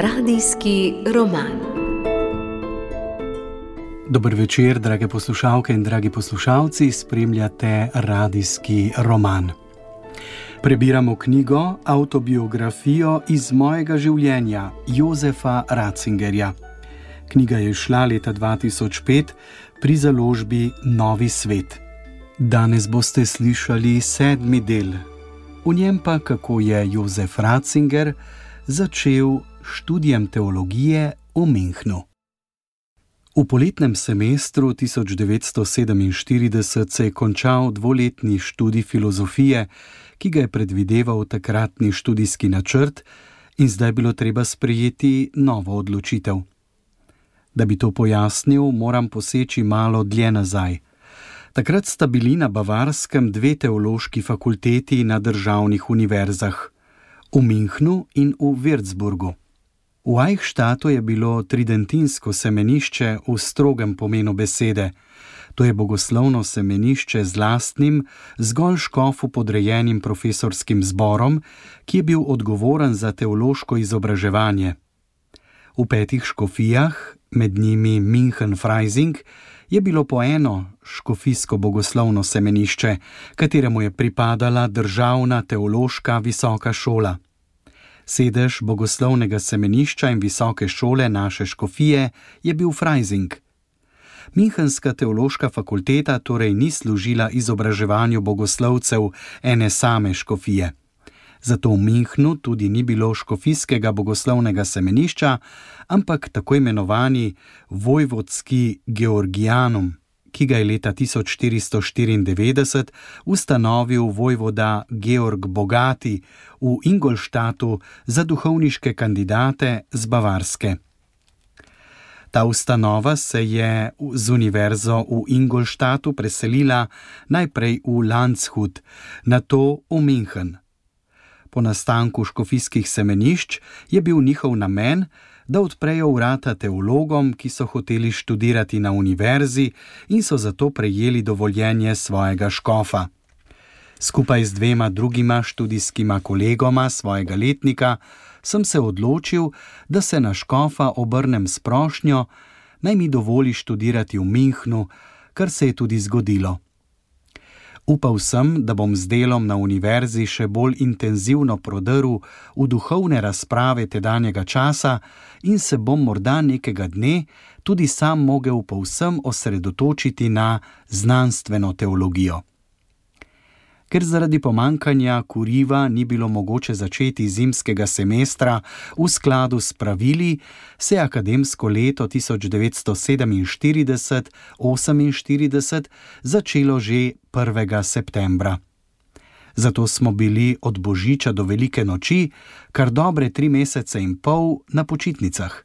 Radijski roman. Dobro večer, drage poslušalke in dragi poslušalci, spremljate radijski roman. Prebiramo knjigo Autobiografijo iz mojega življenja Jozefa Ratzingerja. Knjiga je šla leta 2005 pri založbi Novi svet. Danes boste slišali sedmi del, v njem pa kako je Jozef Ratzinger začel študijem teologije v Münchnu. V poletnem semestru 1947 se je končal dvoletni študij filozofije, ki ga je predvideval takratni študijski načrt, in zdaj bilo treba sprejeti novo odločitev. Da bi to pojasnil, moram poseči malo dlje nazaj. Takrat sta bili na Bavarskem dve teološki fakulteti na državnih univerzah, v Münchnu in v Würzburgu. V Eichstatu je bilo tridentinsko semenišče v strogem pomenu besede. To je bogoslovno semenišče z lastnim, zgolj škofu podrejenim profesorskim zborom, ki je bil odgovoren za teološko izobraževanje. V petih škofijah, med njimi München Freising, je bilo po eno škofijsko bogoslovno semenišče, kateremu je pripadala državna teološka visoka šola. Sedež bogoslovnega semenišča in visoke šole naše škofije je bil Freising. Münchenska teološka fakulteta torej ni služila izobraževanju bogoslovcev ene same škofije. Zato v Münchnu tudi ni bilo škofijskega bogoslovnega semenišča, ampak tako imenovani vojvodski Georgijanum, ki ga je leta 1494 ustanovil vojvoda Georg Bogati v Ingolštatu za duhovniške kandidate z Bavarske. Ta ustanova se je z univerzo v Ingolštatu preselila najprej v Landshut, nato v München. Po nastanku škofijskih semenišč je bil njihov namen, da odprejo vrata teologom, ki so hoteli študirati na univerzi in so zato prejeli dovoljenje svojega škofa. Skupaj z dvema drugima študijskima kolegoma svojega letnika sem se odločil, da se na škofa obrnem s prošnjo, naj mi dovoli študirati v Münchnu, kar se je tudi zgodilo. Upal sem, da bom z delom na univerzi še bolj intenzivno prodrl v duhovne razprave tedanjega časa in se bom morda nekega dne tudi sam mogel povsem osredotočiti na znanstveno teologijo. Ker zaradi pomankanja kuriva ni bilo mogoče začeti zimskega semestra v skladu s pravili, se je akademsko leto 1947-48 začelo že 1. septembra. Zato smo bili od božiča do velike noči, kar dobre tri mesece in pol na počitnicah.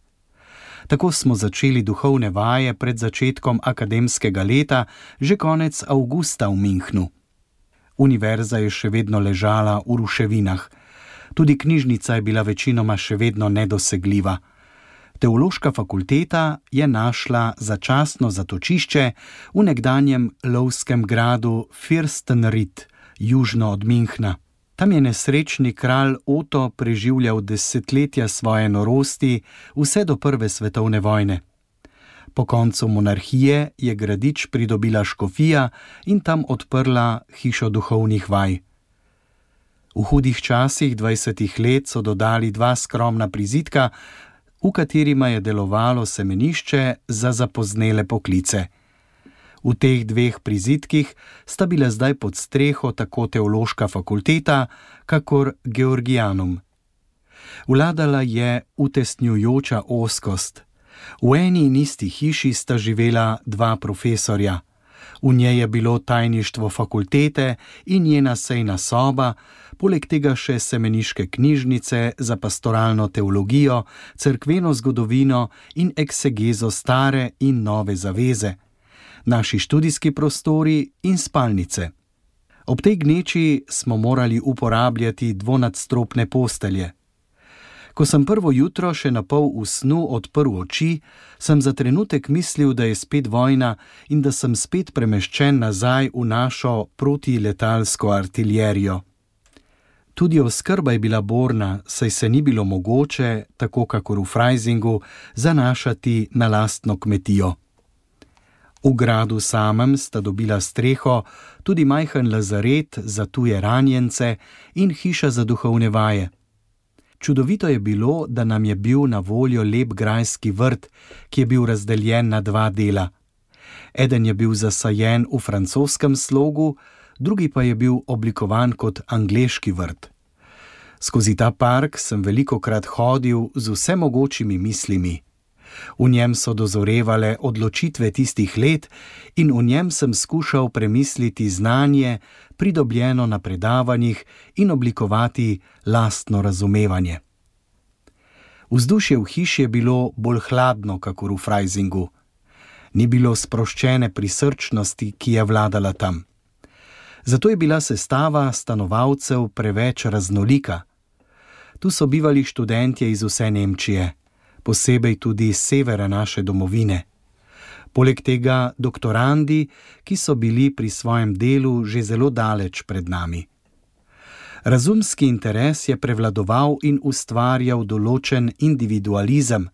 Tako smo začeli duhovne vaje pred začetkom akademskega leta, že konec avgusta v Münchnu. Univerza je še vedno ležala v ruševinah, tudi knjižnica je bila večinoma še vedno nedosegljiva. Teološka fakulteta je našla začasno zatočišče v nekdanjem lovskem gradu Firstenried, južno od Münchna. Tam je nesrečni kralj Oto preživljal desetletja svoje norosti, vse do prve svetovne vojne. Po koncu monarhije je gradič pridobila škofija in tam odprla hišo duhovnih vaj. V hudih časih 20 let so dodali dva skromna prizidka, v katerima je delovalo semenišče za zapoznele poklice. V teh dveh prizidkih sta bile zdaj pod streho tako teološka fakulteta, kakor Georgijanum. Vladala je utesnjujoča oskost. V eni in isti hiši sta živela dva profesorja. V njej je bilo tajništvo fakultete in njena sejna soba, poleg tega še semeniške knjižnice za pastoralno teologijo, crkveno zgodovino in eksegezo stare in nove zaveze, naši študijski prostori in spalnice. Ob tej gneči smo morali uporabljati dvonadstropne postelje. Ko sem prvo jutro še na pol v snu odprl oči, sem za trenutek mislil, da je spet vojna in da sem spet premeščen nazaj v našo protiletalsko artilerijo. Tudi oskrba je bila borna, saj se ni bilo mogoče, tako kakor v Freisingu, zanašati na lastno kmetijo. V gradu samem sta dobila streho tudi majhen lazaret za tuje ranjence in hiša za duhovne vaje. Čudovito je bilo, da nam je bil na voljo lep grajski vrt, ki je bil razdeljen na dva dela. Eden je bil zasajen v francoskem slogu, drugi pa je bil oblikovan kot angliški vrt. Skozi ta park sem veliko krat hodil z vse mogočimi mislimi. V njem so dozorevale odločitve tistih let, in v njem sem skušal premisliti znanje, pridobljeno na predavanjih, in oblikovati lastno razumevanje. Vzdušje v hiši je bilo bolj hladno, kakor v Freisingu. Ni bilo sproščene prisrčnosti, ki je vladala tam. Zato je bila sestava stanovalcev preveč raznolika. Tu so bivali študentje iz vse Nemčije posebej tudi iz severa naše domovine. Poleg tega doktorandi, ki so bili pri svojem delu že zelo daleč pred nami. Razumski interes je prevladoval in ustvarjal določen individualizem,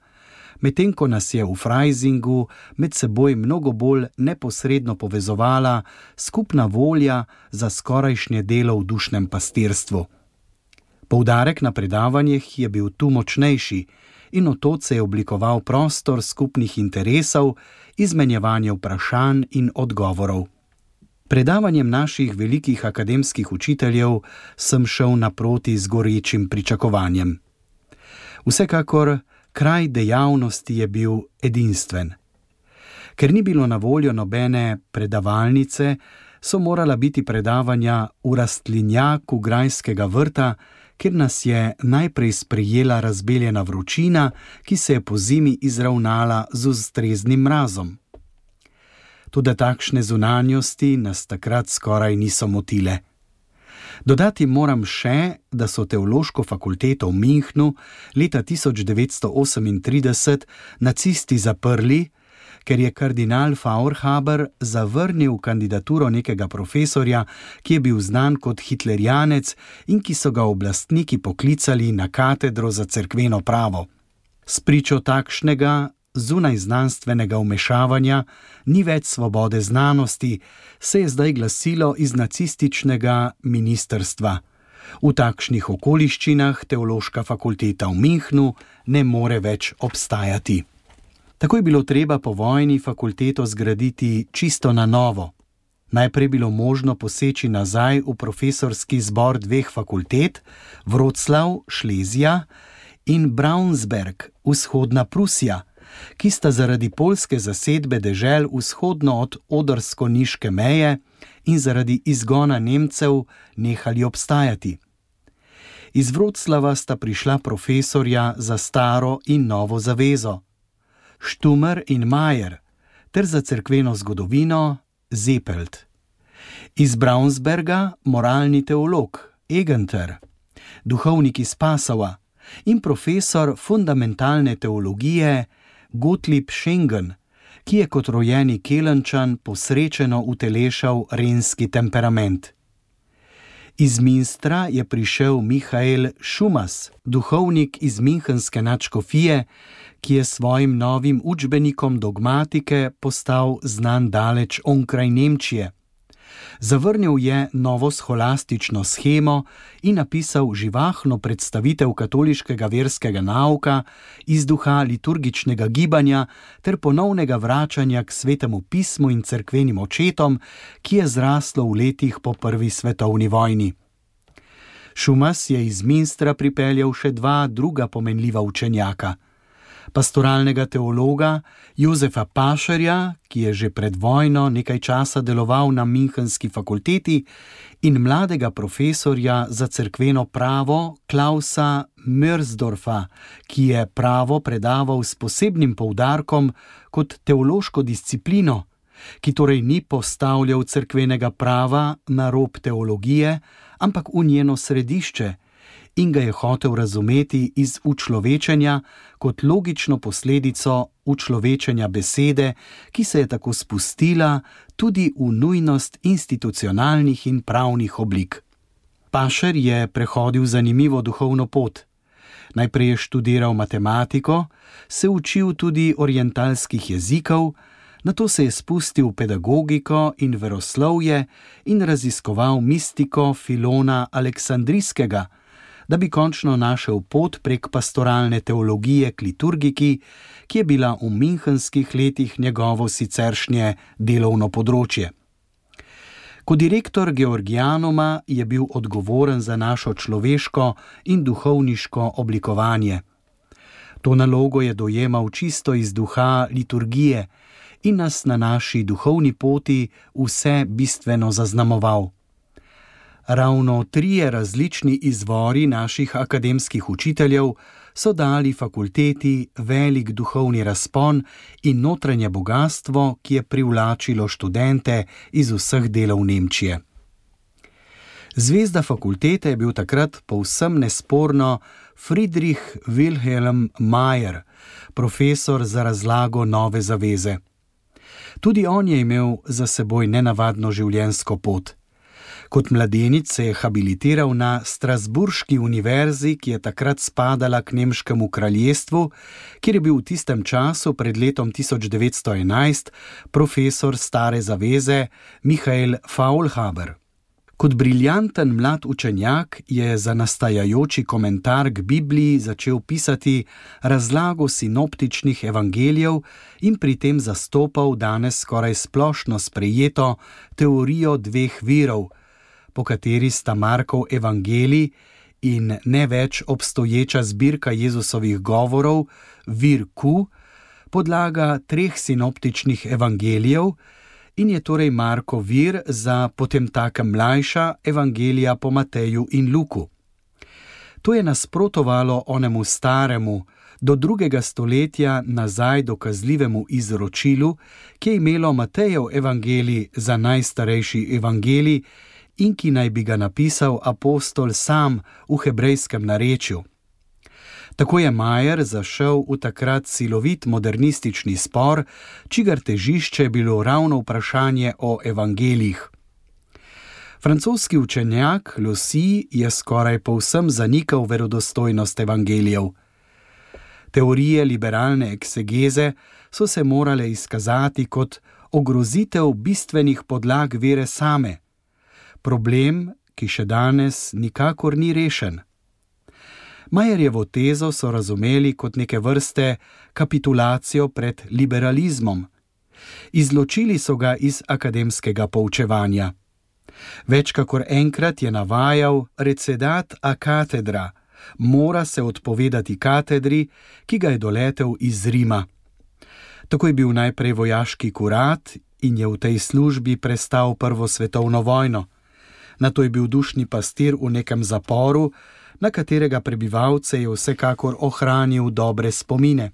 medtem ko nas je v Freisingu med seboj mnogo bolj neposredno povezovala skupna volja za skorajšnje delo v dušnem pastirstvu. Poudarek na predavanjih je bil tu močnejši, in od tod se je oblikoval prostor skupnih interesov, izmenjevanje vprašanj in odgovorov. Predavanjem naših velikih akademskih učiteljev sem šel naproti z gorečim pričakovanjem. Vsekakor kraj dejavnosti je bil edinstven. Ker ni bilo na voljo nobene predavalnice, so morala biti predavanja v rastlinjaku grajskega vrta, kjer nas je najprej sprijela razbeljena vročina, ki se je po zimi izravnala z ustreznim mrazom. Tudi takšne zunanjosti nas takrat skoraj niso motile. Dodati moram še, da so teološko fakulteto v Münchnu leta 1938 nacisti zaprli, ker je kardinal Faurhaber zavrnil kandidaturo nekega profesorja, ki je bil znan kot hitlerijanec in ki so ga oblastniki poklicali na katedro za cerkveno pravo. Spričo takšnega zunaj znanstvenega umešavanja ni več svobode znanosti, se je zdaj glasilo iz nacističnega ministrstva. V takšnih okoliščinah teološka fakulteta v Münchnu ne more več obstajati. Tako je bilo treba po vojni fakulteto zgraditi čisto na novo. Najprej je bilo možno poseči nazaj v profesorski zbor dveh fakultet, Vroclav, Šlezija in Braunsberg, vzhodna Prusija, ki sta zaradi polske zasedbe dežel vzhodno od odrsko-niške meje in zaradi izgona Nemcev nehali obstajati. Iz Vroclava sta prišla profesorja za staro in novo zavezo. Štumer in Majer, ter za cerkveno zgodovino Zepelt. Iz Braunsberga moralni teolog Egenter, duhovnik iz Pasova in profesor fundamentalne teologije Gottlieb Schengen, ki je kot rojeni Kelenčan posrečeno utelešal renski temperament. Iz Minstra je prišel Mihael Šumas, duhovnik iz Münchenske načkofije, ki je svojim novim učbenikom dogmatike postal znan daleč onkraj Nemčije. Zavrnil je novo scholastično schemo in napisal živahno predstavitev katoliškega verskega nauka iz duha liturgičnega gibanja ter ponovnega vračanja k svetemu pismu in cerkvenim očetom, ki je zraslo v letih po prvi svetovni vojni. Šumas je iz Minstra pripeljal še dva druga pomenljiva učenjaka pastoralnega teologa Jozefa Pašerja, ki je že pred vojno nekaj časa deloval na Münchenski fakulteti, in mladega profesorja za cerkveno pravo Klausa Mörsdorfa, ki je pravo predaval s posebnim poudarkom kot teološko disciplino, ki torej ni postavljal cerkvenega prava na rob teologije, ampak v njeno središče in ga je hotel razumeti iz učlovečenja kot logično posledico učlovečenja besede, ki se je tako spustila tudi v nujnost institucionalnih in pravnih oblik. Pašer je prehodil zanimivo duhovno pot. Najprej je študiral matematiko, se učil tudi orientalskih jezikov, nato se je spustil v pedagogiko in veroslovje in raziskoval mistiko Filona Aleksandrijskega, da bi končno našel pot prek pastoralne teologije k liturgiki, ki je bila v minhenskih letih njegovo siceršnje delovno področje. Kot direktor Georgijanoma je bil odgovoren za našo človeško in duhovniško oblikovanje. To nalogo je dojemal čisto iz duha liturgije in nas na naši duhovni poti vse bistveno zaznamoval. Ravno trije različni izvori naših akademskih učiteljev so dali fakulteti velik duhovni razpon in notranje bogatstvo, ki je privlačilo študente iz vseh delov Nemčije. Zvezda fakultete je bil takrat povsem nesporno Friedrich Wilhelm Mayer, profesor za razlago nove zaveze. Tudi on je imel za seboj nenavadno življenjsko pot. Kot mladenič se je habilitiral na Strasburški univerzi, ki je takrat spadala k Nemškemu kraljestvu, kjer je bil v tistem času, pred letom 1911, profesor stare zaveze Mihael Faulhaber. Kot briljanten mlad učenjak je za nastajajoči komentar k Bibliji začel pisati razlago sinoptičnih evangelijev in pri tem zastopal danes skoraj splošno sprejeto teorijo dveh virov po kateri sta Markov evangelij in ne več obstoječa zbirka Jezusovih govorov, vir Q, podlaga treh sinoptičnih evangelijev in je torej Marko vir za potem takem mlajša evangelija po Mateju in Luku. To je nasprotovalo onemu staremu, do drugega stoletja nazaj dokazljivemu izročilu, ki je imelo Matejev evangelij za najstarejši evangelij in ki naj bi ga napisal apostol sam v hebrejskem narečju. Tako je Majer zašel v takrat silovit modernistični spor, čigar težišče je bilo ravno vprašanje o evangelijih. Francoski učenjak Lucy je skoraj povsem zanikal verodostojnost evangelijev. Teorije liberalne eksegeze so se morale izkazati kot ogrozitev bistvenih podlag vere same problem, ki še danes nikakor ni rešen. Majerjevo tezo so razumeli kot neke vrste kapitulacijo pred liberalizmom. Izločili so ga iz akademskega poučevanja. Več kot enkrat je navajal recedat a katedra, mora se odpovedati katedri, ki ga je doletel iz Rima. Tako je bil najprej vojaški kurat in je v tej službi prestal Prvo svetovno vojno na to je bil dušni pastir v nekem zaporu, na katerega prebivalce je vsekakor ohranil dobre spomine.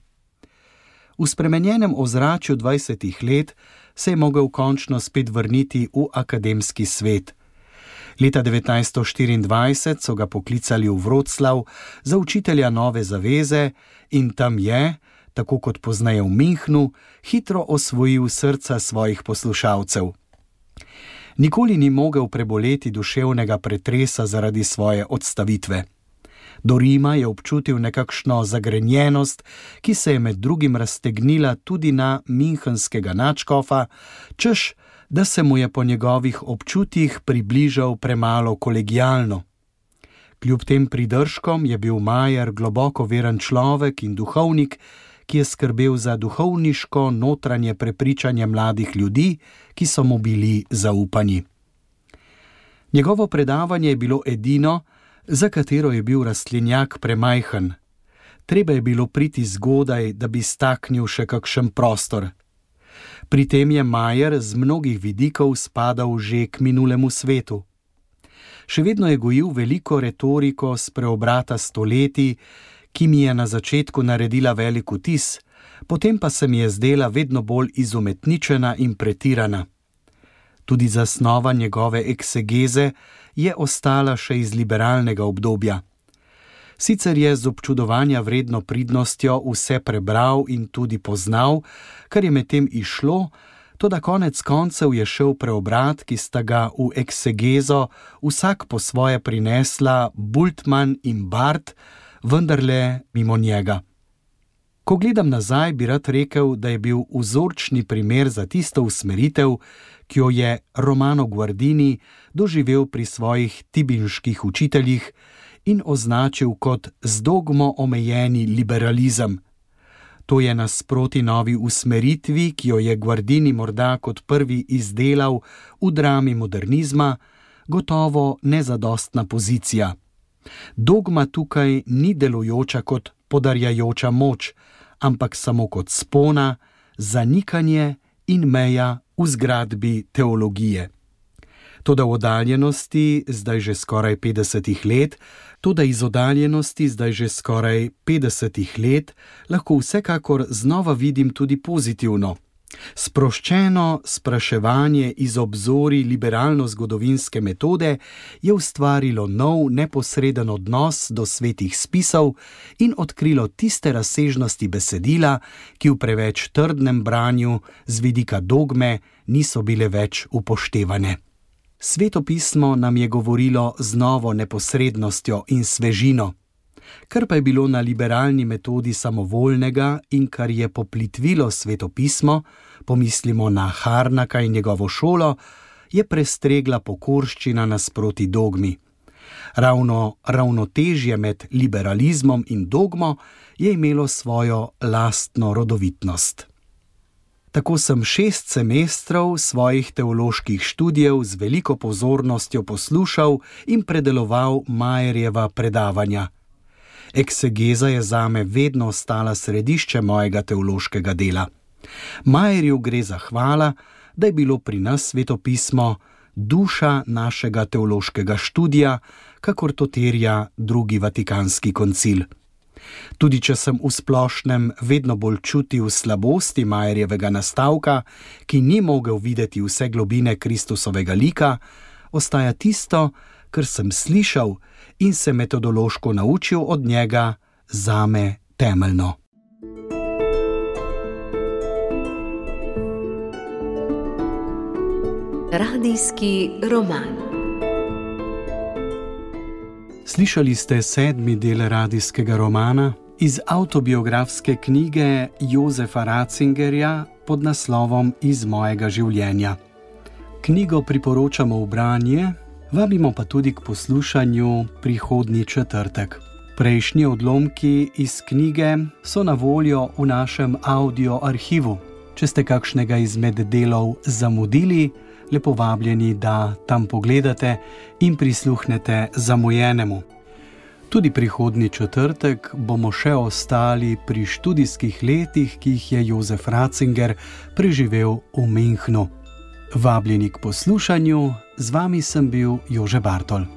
V spremenjenem ozračju 20 let se je mogel končno spet vrniti v akademski svet. Leta 1924 so ga poklicali v Vroclav za učitelja nove zaveze in tam je, tako kot poznaje v Minhnu, hitro osvojil srca svojih poslušalcev nikoli ni mogel preboleti duševnega pretresa zaradi svoje odstavitve. Do Rima je občutil nekakšno zagrenjenost, ki se je med drugim raztegnila tudi na minhenskega načkofa, češ, da se mu je po njegovih občutjih približal premalo kolegijalno. Kljub tem pridržkom je bil Majer globoko veren človek in duhovnik, ki je skrbel za duhovniško notranje prepričanje mladih ljudi, ki so mu bili zaupani. Njegovo predavanje je bilo edino, za katero je bil rastlinjak premajhen. Treba je bilo priti zgodaj, da bi staknil še kakšen prostor. Pri tem je Majer z mnogih vidikov spadal že k minulemu svetu. Še vedno je gojil veliko retoriko z preobrata stoletij, ki mi je na začetku naredila velik vtis, potem pa se mi je zdela vedno bolj izumetničena in pretirana. Tudi zasnova njegove eksegeze je ostala še iz liberalnega obdobja. Sicer je z občudovanja vredno pridnostjo vse prebral in tudi poznal, kar je medtem išlo, Toda konec koncev je šel preobrat, ki sta ga v eksegezo vsak po svoje prinesla Bultmann in Bart, vendarle mimo njega. Ko gledam nazaj, bi rad rekel, da je bil vzorčni primer za tisto usmeritev, ki jo je Romano Guardini doživel pri svojih tibinških učiteljih in označil kot z dogmo omejeni liberalizem. To je nasproti novi usmeritvi, ki jo je Guardini morda kot prvi izdelal v drami modernizma, gotovo nezadostna pozicija. Dogma tukaj ni delujoča kot podarjajoča moč, ampak samo kot spona, zanikanje in meja v zgradbi teologije. Toda v oddaljenosti, zdaj že skoraj 50 let, toda iz oddaljenosti, zdaj že skoraj 50 let, lahko vsekakor znova vidim tudi pozitivno. Sproščeno spraševanje iz obzori liberalno-zgodovinske metode je ustvarilo nov neposreden odnos do svetih spisov in odkrilo tiste razsežnosti besedila, ki v preveč trdnem branju z vidika dogme niso bile več upoštevane. Svetopismo nam je govorilo z novo neposrednostjo in svežino kar pa je bilo na liberalni metodi samovoljnega in kar je poplitvilo svetopismo, pomislimo na Harnaka in njegovo šolo, je prestregla pokorščina nasproti dogmi. Ravno ravnotežje med liberalizmom in dogmo je imelo svojo lastno rodovitnost. Tako sem šest semestrov svojih teoloških študijev z veliko pozornostjo poslušal in predeloval Majerjeva predavanja. Eksegeza je zame vedno ostala središče mojega teološkega dela. Majerju gre za hvala, da je bilo pri nas svetopismo duša našega teološkega študija, kakor to terja drugi vatikanski koncil. Tudi če sem v splošnem vedno bolj čutil slabosti Majerjevega nastavka, ki ni mogel videti vse globine Kristusovega lika, ostaja tisto, kar sem slišal in se metodološko naučil od njega, zame temeljno. Radijski roman. Slišali ste sedmi del radijskega romana iz autobiografske knjige Jozefa Ratzingerja pod naslovom Iz mojega življenja. Knjigo priporočamo v branje, Vabimo pa tudi k poslušanju prihodnji četrtek. Prejšnji odlomki iz knjige so na voljo v našem audio arhivu. Če ste kakšnega izmed delov zamudili, lepo vabljeni, da tam pogledate in prisluhnete zamujenemu. Tudi prihodnji četrtek bomo še ostali pri študijskih letih, ki jih je Jozef Ratzinger preživel v Münchnu. Vabljeni k poslušanju, z vami sem bil Jože Bartol.